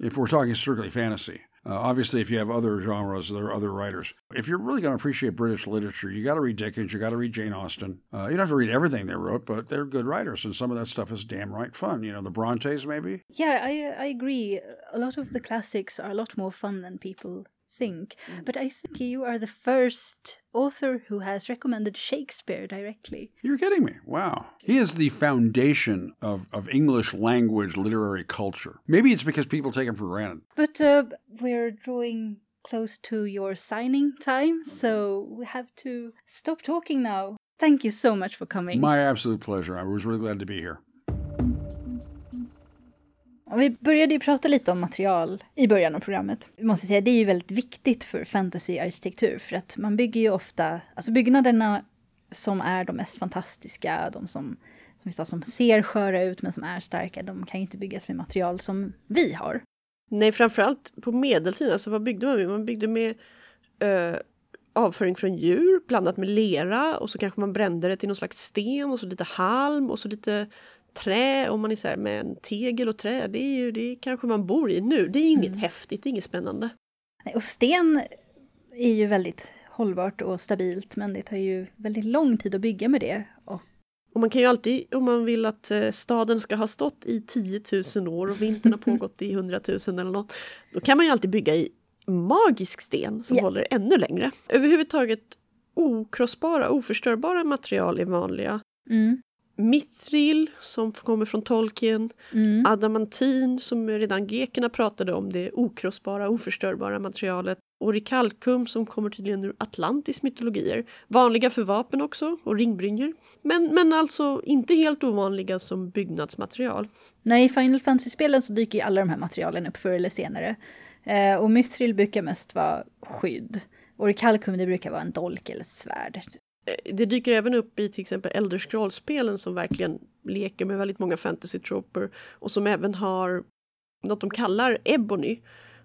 If we're talking strictly fantasy, uh, obviously, if you have other genres, there are other writers. If you're really going to appreciate British literature, you got to read Dickens, you got to read Jane Austen. Uh, you don't have to read everything they wrote, but they're good writers, and some of that stuff is damn right fun. You know, the Brontes, maybe. Yeah, I I agree. A lot of the classics are a lot more fun than people think. Mm. But I think you are the first author who has recommended Shakespeare directly. You're kidding me. Wow. He is the foundation of, of English language literary culture. Maybe it's because people take him for granted. But uh, we're drawing close to your signing time, so we have to stop talking now. Thank you so much for coming. My absolute pleasure. I was really glad to be here. Vi började ju prata lite om material i början av programmet. Vi måste säga, det är ju väldigt viktigt för fantasyarkitektur för att man bygger ju ofta, alltså byggnaderna som är de mest fantastiska, de som, som, vi sa, som ser sköra ut men som är starka, de kan ju inte byggas med material som vi har. Nej, framförallt på medeltiden, alltså vad byggde man med? Man byggde med äh, avföring från djur blandat med lera och så kanske man brände det till någon slags sten och så lite halm och så lite trä, om man är så här med en tegel och trä, det är ju det kanske man bor i nu. Det är inget mm. häftigt, det är inget spännande. Och sten är ju väldigt hållbart och stabilt, men det tar ju väldigt lång tid att bygga med det. Och och man kan ju alltid, om man vill att eh, staden ska ha stått i 10 000 år och vintern har pågått i 100 000 eller något, då kan man ju alltid bygga i magisk sten som yeah. håller ännu längre. Överhuvudtaget okrossbara, oförstörbara material är vanliga. Mm. Mithril som kommer från Tolkien, mm. adamantin som redan grekerna pratade om, det okrossbara, oförstörbara materialet. Orikalkum som kommer tydligen ur Atlantis mytologier. Vanliga för vapen också, och ringbrynjor. Men, men alltså inte helt ovanliga som byggnadsmaterial. Nej, i Final Fantasy-spelen så dyker ju alla de här materialen upp förr eller senare. Eh, och Mithril brukar mest vara skydd. Orikalkum det brukar vara en dolk eller svärd. Eh, det dyker även upp i till exempel Elder Scrolls-spelen som verkligen leker med väldigt många fantasy-troper och som även har något de kallar ebony,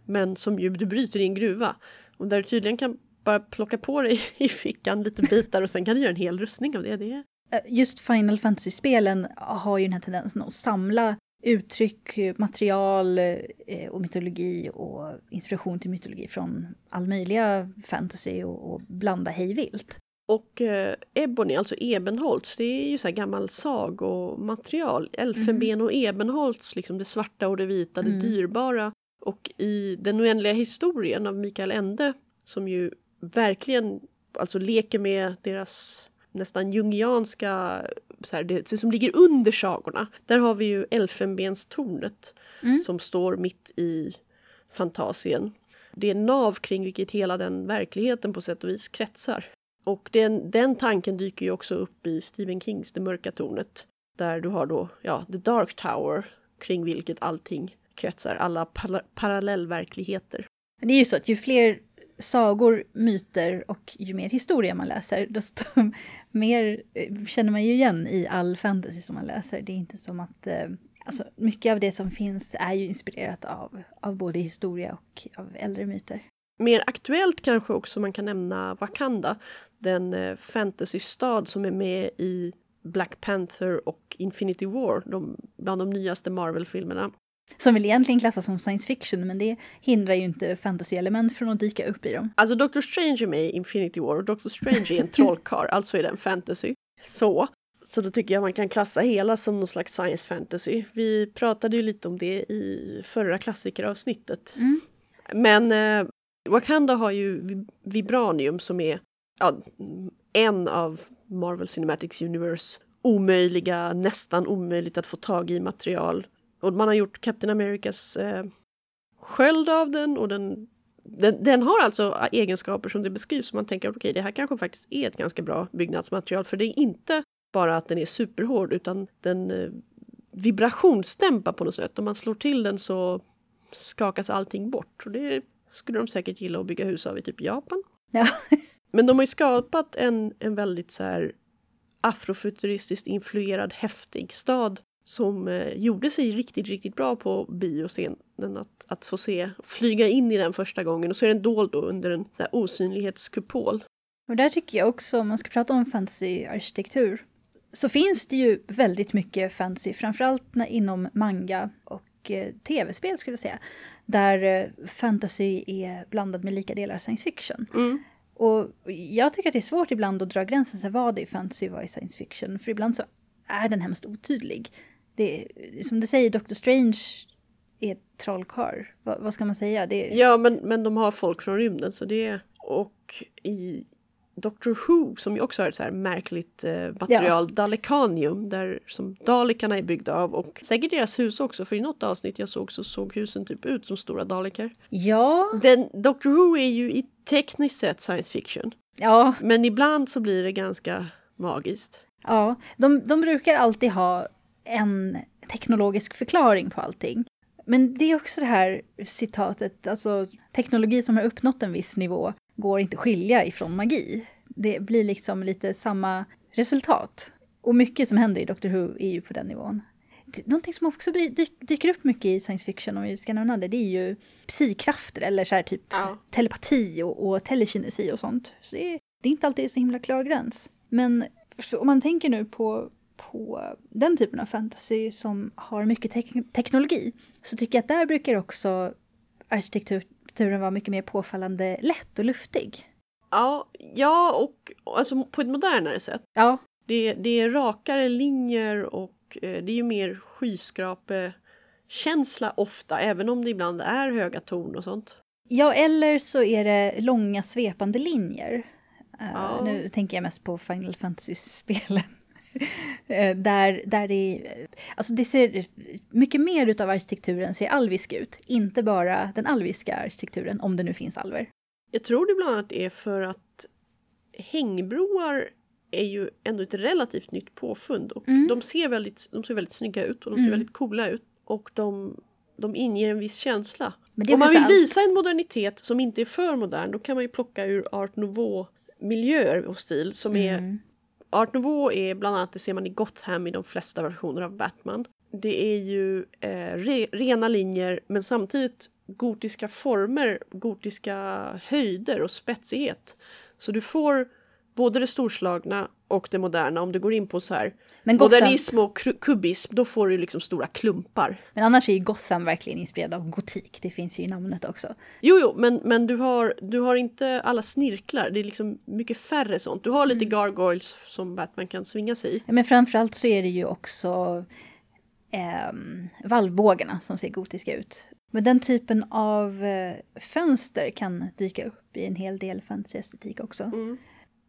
men som ju du bryter i en gruva. Och där du tydligen kan bara plocka på dig i fickan lite bitar och sen kan du göra en hel rustning av det. det är... Eh, just Final Fantasy-spelen har ju den här tendensen att samla uttryck, material eh, och mytologi och inspiration till mytologi från all möjliga fantasy och, och blanda hej vilt. Och eh, ebony, alltså ebenholts, det är ju så här gammal sagomaterial. Elfenben mm. och ebenholts, liksom det svarta och det vita, mm. det dyrbara. Och i Den oändliga historien av Mikael Ende, som ju verkligen alltså leker med deras nästan jungianska, så här, det som ligger under sagorna. Där har vi ju Elfenbenstornet mm. som står mitt i fantasien. Det är nav kring vilket hela den verkligheten på sätt och vis kretsar. Och den, den tanken dyker ju också upp i Stephen Kings Det mörka tornet. Där du har då, ja, The Dark Tower kring vilket allting kretsar, alla par parallellverkligheter. Det är ju så att ju fler sagor, myter och ju mer historia man läser, desto mer eh, känner man ju igen i all fantasy som man läser. Det är inte som att... Eh, alltså, mycket av det som finns är ju inspirerat av, av både historia och av äldre myter. Mer aktuellt kanske också man kan nämna Wakanda, den eh, fantasystad som är med i Black Panther och Infinity War, de, bland de nyaste Marvel-filmerna. Som väl egentligen klassas som science fiction, men det hindrar ju inte fantasy-element från att dyka upp i dem. Alltså Doctor Strange är med i Infinity War och Doctor Strange är en trollkarl, alltså är den fantasy. Så. Så då tycker jag man kan klassa hela som någon slags science fantasy. Vi pratade ju lite om det i förra klassikeravsnittet. Mm. Men eh, Wakanda har ju Vibranium som är ja, en av Marvel Cinematics Universe omöjliga, nästan omöjligt att få tag i material. Och man har gjort Captain Americas eh, sköld av den och den, den, den, har alltså egenskaper som det beskrivs som man tänker att okej, okay, det här kanske faktiskt är ett ganska bra byggnadsmaterial för det är inte bara att den är superhård utan den eh, vibrationsdämpar på något sätt. Om man slår till den så skakas allting bort. Och det skulle de säkert gilla att bygga hus av i typ Japan. Ja. Men de har ju skapat en, en väldigt så här afrofuturistiskt influerad häftig stad som eh, gjorde sig riktigt, riktigt bra på bioscenen att, att få se, flyga in i den första gången och så är den dold då under en så här, osynlighetskupol. Och där tycker jag också, om man ska prata om fantasy-arkitektur, så finns det ju väldigt mycket fantasy, framförallt inom manga och eh, tv-spel skulle jag säga, där eh, fantasy är blandad med lika delar science fiction. Mm. Och jag tycker att det är svårt ibland att dra gränsen, så vad är fantasy och vad är science fiction? För ibland så är den hemskt otydlig. Det, som du säger, Doctor Strange är trollkarl. Va, vad ska man säga? Det... Ja, men, men de har folk från rymden så det... Och i Doctor Who som ju också har ett så här märkligt eh, material, ja. Dalekanium, där som Dalekarna är byggda av och säkert deras hus också för i något avsnitt jag såg så såg husen typ ut som stora dalekar. Ja. Den, Doctor Who är ju i tekniskt sett science fiction. Ja. Men ibland så blir det ganska magiskt. Ja, de, de brukar alltid ha en teknologisk förklaring på allting. Men det är också det här citatet, alltså teknologi som har uppnått en viss nivå går inte att skilja ifrån magi. Det blir liksom lite samma resultat. Och mycket som händer i Doctor Who är ju på den nivån. Någonting som också dyker upp mycket i science fiction, om vi ska nämna det, det är ju psykrafter eller så här typ ja. telepati och, och telekinesi och sånt. Så det är, det är inte alltid så himla klar gräns. Men om man tänker nu på, på den typen av fantasy som har mycket te teknologi så tycker jag att där brukar också arkitekturen vara mycket mer påfallande lätt och luftig. Ja, ja och alltså på ett modernare sätt. Ja. Det, det är rakare linjer och eh, det är ju mer skyskrapekänsla ofta, även om det ibland är höga torn och sånt. Ja, eller så är det långa svepande linjer. Uh, Ja. Nu tänker jag mest på Final Fantasy-spelen. Eh, där, där det, alltså det ser mycket mer utav arkitekturen ser alvisk ut. Inte bara den alviska arkitekturen, om det nu finns alver. Jag tror det bland annat är för att hängbroar är ju ändå ett relativt nytt påfund och Mm. de, ser väldigt, de ser väldigt snygga ut och de ser Mm. väldigt coola ut och de, de inger en viss känsla. Är Om man vill visa en modernitet som inte är för modern då kan man ju plocka ur art nouveau miljöer och stil som är Mm. Art Nouveau är bland annat, det ser man i Gotham i de flesta versioner av Batman. Det är ju eh, re, rena linjer men samtidigt gotiska former, gotiska höjder och spetsighet. Så du får både det storslagna och det moderna. Om du går in på så här Men, Gotham, modernism och kubism, då får du liksom stora klumpar. men annars är ju Gotham verkligen inspirerad av gotik. Det finns ju i namnet också. Jo, jo, men, men du, har, du har inte alla snirklar. Det är liksom mycket färre sånt. Du har lite gargoyles som Batman kan svinga sig i. Ja, Men framförallt så är det ju också ehm, valvbågarna som ser gotiska ut. Men den typen av eh, fönster kan dyka upp i en hel del fantasyestetik också.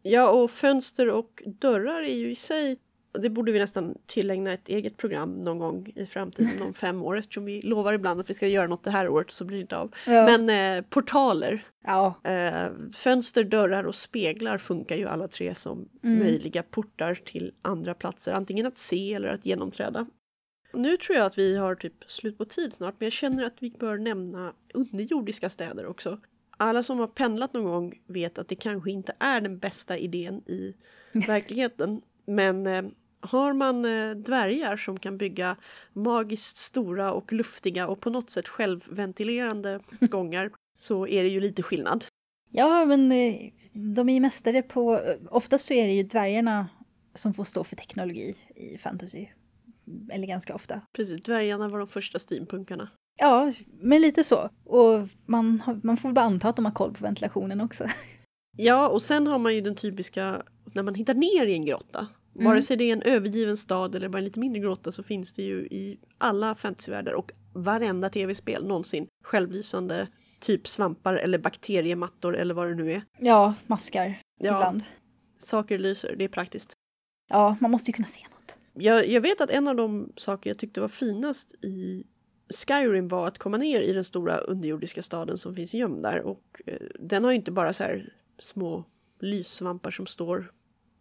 Ja, och fönster och dörrar är ju i sig det borde vi nästan tillägna ett eget program någon gång i framtiden om fem år eftersom vi lovar ibland att vi ska göra något det här året och så blir det inte av. Ja. Men eh, portaler, Ja, eh, fönster, dörrar och speglar funkar ju alla tre som möjliga portar till andra platser. Antingen att se eller att genomträda. Nu tror jag att vi har typ slut på tid snart men jag känner att vi bör nämna underjordiska städer också. Alla som har pendlat någon gång vet att det kanske inte är den bästa idén i verkligheten. Men eh, har man eh, dvärgar som kan bygga magiskt stora och luftiga och på något sätt självventilerande gångar så är det ju lite skillnad. ja men eh, de är ju mästare på... Oftast så är det ju dvärgarna som får stå för teknologi i fantasy. Eller ganska ofta. Precis, dvärgarna var de första steampunkarna. Ja, men lite så. Och man, man får bara anta att de har koll på ventilationen också. Ja, och sen har man ju den typiska, när man hittar ner i en grotta, Mm. Vare sig det är en övergiven stad eller bara en lite mindre grotta så finns det ju i alla fantasyvärldar och varenda tv-spel någonsin självlysande typ svampar eller bakteriemattor eller vad det nu är. Ja, maskar Ja. ibland. Saker lyser, det är praktiskt. Ja, man måste ju kunna se. Jag, jag vet att en av de saker jag tyckte var finast i Skyrim var att komma ner i den stora underjordiska staden som finns gömd där. Och eh, den har ju inte bara så här små lyssvampar som står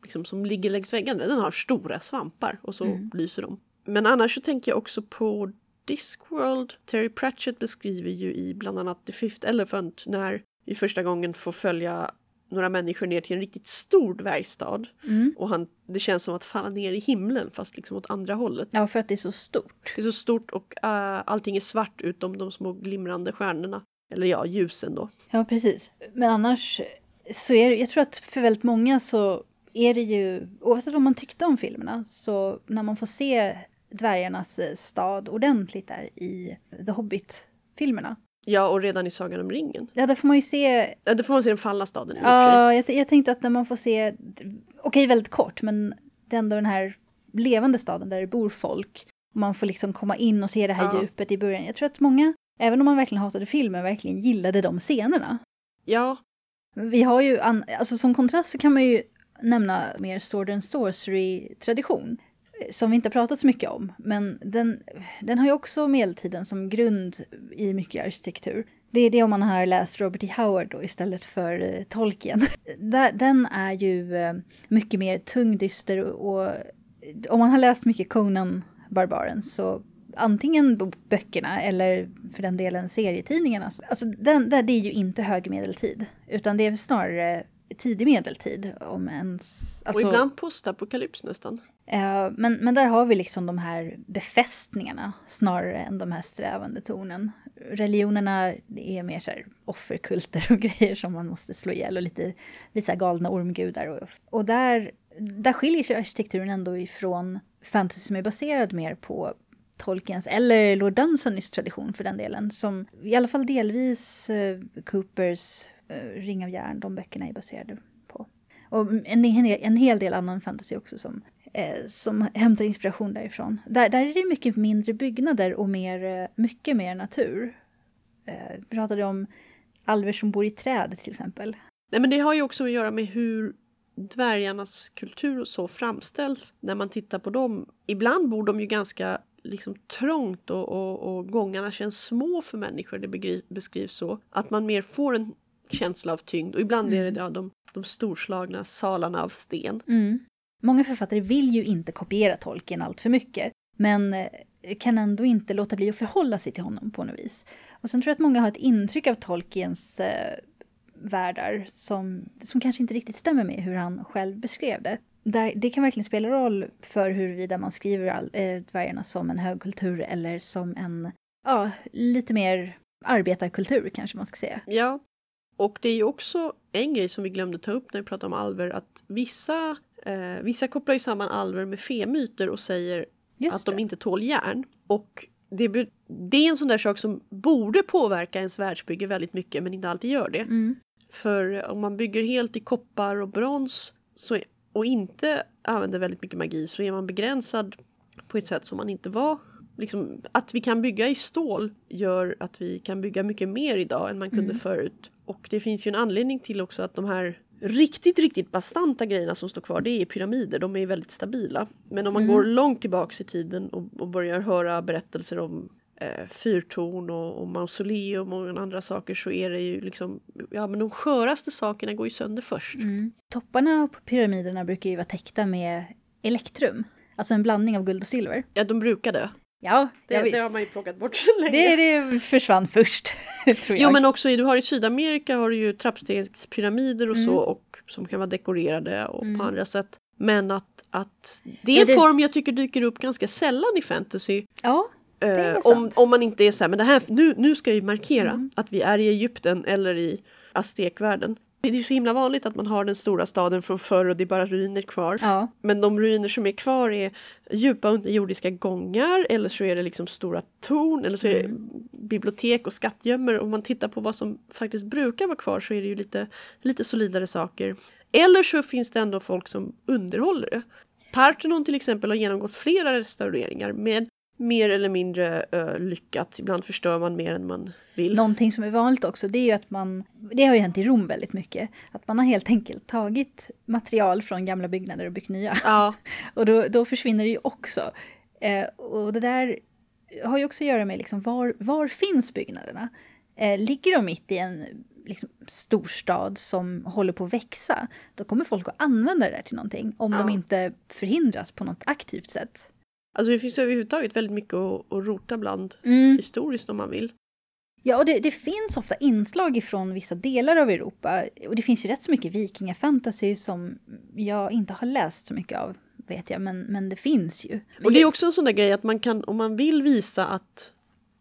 liksom som ligger längs väggarna. Den har stora svampar och så Mm. lyser de. Men annars så tänker jag också på Discworld. Terry Pratchett beskriver ju i bland annat The Fifth Elephant när vi första gången får följa några människor ner till en riktigt stor dvärgstad. Mm. Och han, det känns som att falla ner i himlen fast liksom åt andra hållet. Ja, för att det är så stort. Det är så stort och uh, allting är svart utom de små glimrande stjärnorna. Eller ja, ljusen då. Ja, precis. Men annars så är det, jag tror att för väldigt många så är det ju, oavsett vad man tyckte om filmerna, så när man får se dvärgarnas eh, stad ordentligt där i The Hobbit-filmerna, Ja, och redan i Sagan om ringen. ja, där får man ju se Ja, det får man se den fallna staden i. Ja, jag, jag tänkte att när man får se, okej väldigt kort, men det är ändå den här levande staden där det bor folk. Och man får liksom komma in och se det här Ja. djupet i början. Jag tror att många, även om man verkligen hatade filmen, verkligen gillade de scenerna. Ja, Vi har ju, an, alltså som kontrast så kan man ju nämna mer Sword and Sorcery-tradition. Som vi inte har pratat så mycket om, men den, den har ju också medeltiden som grund i mycket arkitektur. Det är det om man har läst Robert E. Howard då istället för eh, Tolkien. Den är ju eh, mycket mer tung, dyster och, och om man har läst mycket Conan Barbaren så antingen böckerna eller för den delen serietidningarna. Alltså den, där, det är ju inte hög medeltid, utan det är snarare tidig medeltid. Om ens, alltså, och ibland postapokalyps nästan. eh, men, men där har vi liksom de här befästningarna snarare än de här strävande tonen. Religionerna är mer så här offerkulter och grejer som man måste slå ihjäl och lite, lite så galna ormgudar. Och, och där, där skiljer sig arkitekturen ändå ifrån fantasy som är baserad mer på Tolkiens eller Lord Dunsonis tradition för den delen. Som i alla fall delvis eh, Coopers Eh, Ring av järn, de böckerna är baserade på. Och en, en, hel- en hel del annan fantasy också som, eh, som hämtar inspiration därifrån. Där, där är det mycket mindre byggnader och mer, eh, mycket mer natur. Eh, vi pratade om alver som bor i träd till exempel. Nej, men det har ju också att göra med hur dvärgarnas kultur och så framställs när man tittar på dem. Ibland bor de ju ganska liksom trångt och, och, och gångarna känns små för människor. Det beskrivs så. Att man mer får en känsla av tyngd och ibland är det ja, de, de storslagna salarna av sten. Många författare vill ju inte kopiera Tolkien allt för mycket, men eh, kan ändå inte låta bli att förhålla sig till honom på något vis. Och sen tror jag att många har ett intryck av Tolkiens eh, världar som, som kanske inte riktigt stämmer med hur han själv beskrev det. Där, det kan verkligen spela roll för huruvida man skriver all, eh, dvärgarna som en högkultur eller som en, ja, lite mer arbetarkultur kanske man ska säga. Ja, och det är ju också en grej som vi glömde ta upp när vi pratade om alver att vissa, eh, vissa kopplar ju samman alver med femyter och säger Just att de det. inte tål järn. Och det, det är en sån där sak som borde påverka ens världsbygge väldigt mycket men inte alltid gör det. Mm. För om man bygger helt i koppar och brons så, och inte använder väldigt mycket magi så är man begränsad på ett sätt som man inte var. Liksom, att vi kan bygga i stål gör att vi kan bygga mycket mer idag än man kunde förut. Och det finns ju en anledning till också att de här riktigt, riktigt bastanta grejerna som står kvar, det är pyramider. De är väldigt stabila. Men om man går långt tillbaks i tiden och, och börjar höra berättelser om eh, fyrtorn och, och mausoleum och andra saker så är det ju liksom, ja men de sköraste sakerna går ju sönder först. Mm. Topparna på pyramiderna brukar ju vara täckta med elektrum, alltså en blandning av guld och silver. Ja, de brukar dö. Ja, Det, ja, det har man ju plockat bort så länge. Det, det försvann först, tror jag. Jo men också du har i Sydamerika har du ju trappstegspyramider och så och som kan vara dekorerade och på andra sätt. Men att, att det är Ja, en det- form jag tycker dyker upp ganska sällan i fantasy. Ja, är Eh, om, sant. om man inte är så här, men det här, nu, nu ska vi markera Mm. att vi är i Egypten eller i aztekvärlden. Det är ju så himla vanligt att man har den stora staden från förr och det är bara ruiner kvar. ja. Men de ruiner som är kvar är djupa underjordiska gångar eller så är det liksom stora torn eller så är det Mm. bibliotek och skattgömmor. Om man tittar på vad som faktiskt brukar vara kvar så är det ju lite, lite solidare saker. Eller så finns det ändå folk som underhåller det. Parthenon till exempel har genomgått flera restaureringar med mer eller mindre uh, lyckat. Ibland förstör man mer än man vill. Någonting som är vanligt också, det är ju att man, det har ju hänt i Rom väldigt mycket, att man har helt enkelt tagit material från gamla byggnader och byggt nya. Ja. och då, då försvinner det ju också. Eh, och det där har ju också att göra med liksom var, var finns byggnaderna? Eh, ligger de mitt i en liksom, storstad som håller på att växa, då kommer folk att använda det där till någonting om Ja. de inte förhindras på något aktivt sätt. Alltså det finns överhuvudtaget väldigt mycket att, att rota bland Mm. historiskt om man vill. Ja, och det, det finns ofta inslag ifrån vissa delar av Europa. Och det finns ju rätt så mycket vikingafantasy som jag inte har läst så mycket av, vet jag. Men, men det finns ju. Och det är också en sån där grej att man kan, om man vill visa att "Ja, men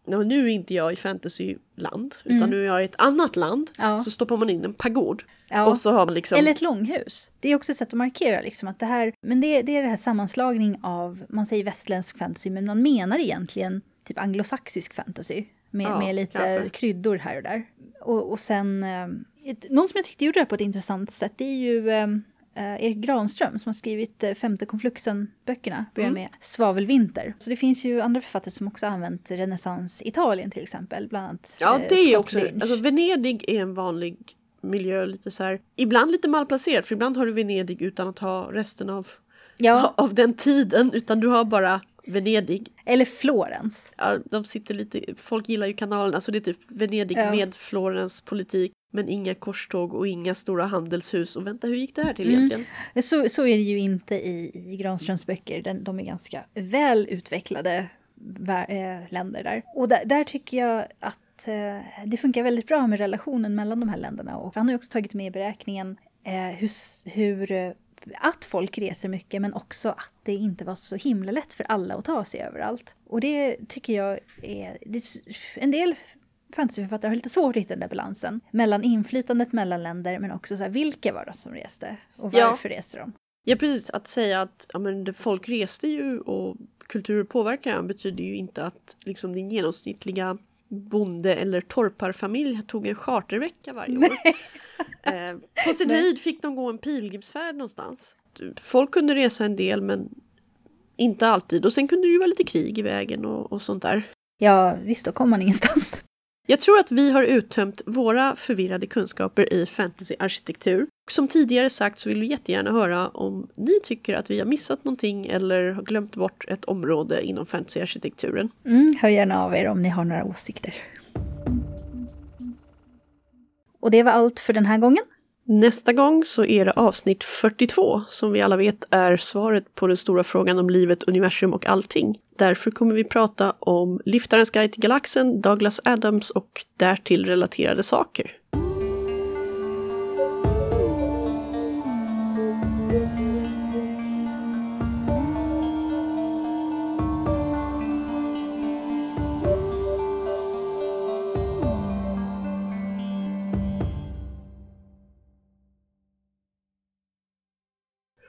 nu är inte jag i fantasyland, utan Mm. nu är jag i ett annat land, Ja. så stoppar man in en pagod. Ja. Och så har man liksom... Eller ett långhus. Det är också ett sätt att markera liksom att det här, men det, det är det här sammanslagning av, man säger västländsk fantasy, men man menar egentligen typ anglosaxisk fantasy. Med, Ja, med lite kanske. kryddor här och där. Och, och sen, eh, någon som jag tyckte gjorde det här på ett intressant sätt, det är ju eh, Erik Granström som har skrivit eh, Femte konfluxen-böckerna, börjar Mm. med Svavelvinter. Så det finns ju andra författare som också använt renässans Italien till exempel, bland annat Ja, eh, det är Scott också... Alltså Venedig är en vanlig miljö, lite så här... Ibland lite malplacerat, för ibland har du Venedig utan att ha resten av, ja, av den tiden, utan du har bara Venedig. eller Florens. Ja, de sitter lite... Folk gillar ju kanalerna, så det är typ Venedig Ja. med Florens politik. Men inga korståg och inga stora handelshus. Och vänta, hur gick det här till Mm. egentligen? Så, så är det ju inte i, i Granströms böcker. Den, de är ganska väl utvecklade eh, länder där. Och där, där tycker jag att eh, det funkar väldigt bra med relationen mellan de här länderna. Och han har ju också tagit med i beräkningen eh, hur, hur eh, att folk reser mycket men också att det inte var så himla lätt för alla att ta sig överallt. Och det tycker jag är... Det, en del fantasyförfattare har lite svårt att hitta den där balansen mellan inflytandet mellan länder men också så här, vilka var det som reste och Ja. varför reste de? Ja, precis. Att säga att ja, men folk reste ju och kulturer påverkar betyder ju inte att liksom, din genomsnittliga bonde eller torparfamilj tog en chartervecka varje år. Eh, på sin höjd fick de gå en pilgrimsfärd någonstans. Folk kunde resa en del men inte alltid. Och sen kunde det ju vara lite krig i vägen och, och sånt där. Ja, visst, då kom man ingenstans. Jag tror att vi har uttömt våra förvirrade kunskaper i fantasyarkitektur. Som tidigare sagt så vill vi jättegärna höra om ni tycker att vi har missat någonting eller har glömt bort ett område inom fantasyarkitekturen. Mm, hör gärna av er om ni har några åsikter. Och det var allt för den här gången. Nästa gång så är det avsnitt 42 som vi alla vet är svaret på den stora frågan om livet, universum och allting. Därför kommer vi prata om Liftarens guide till galaxen, Douglas Adams och därtill relaterade saker.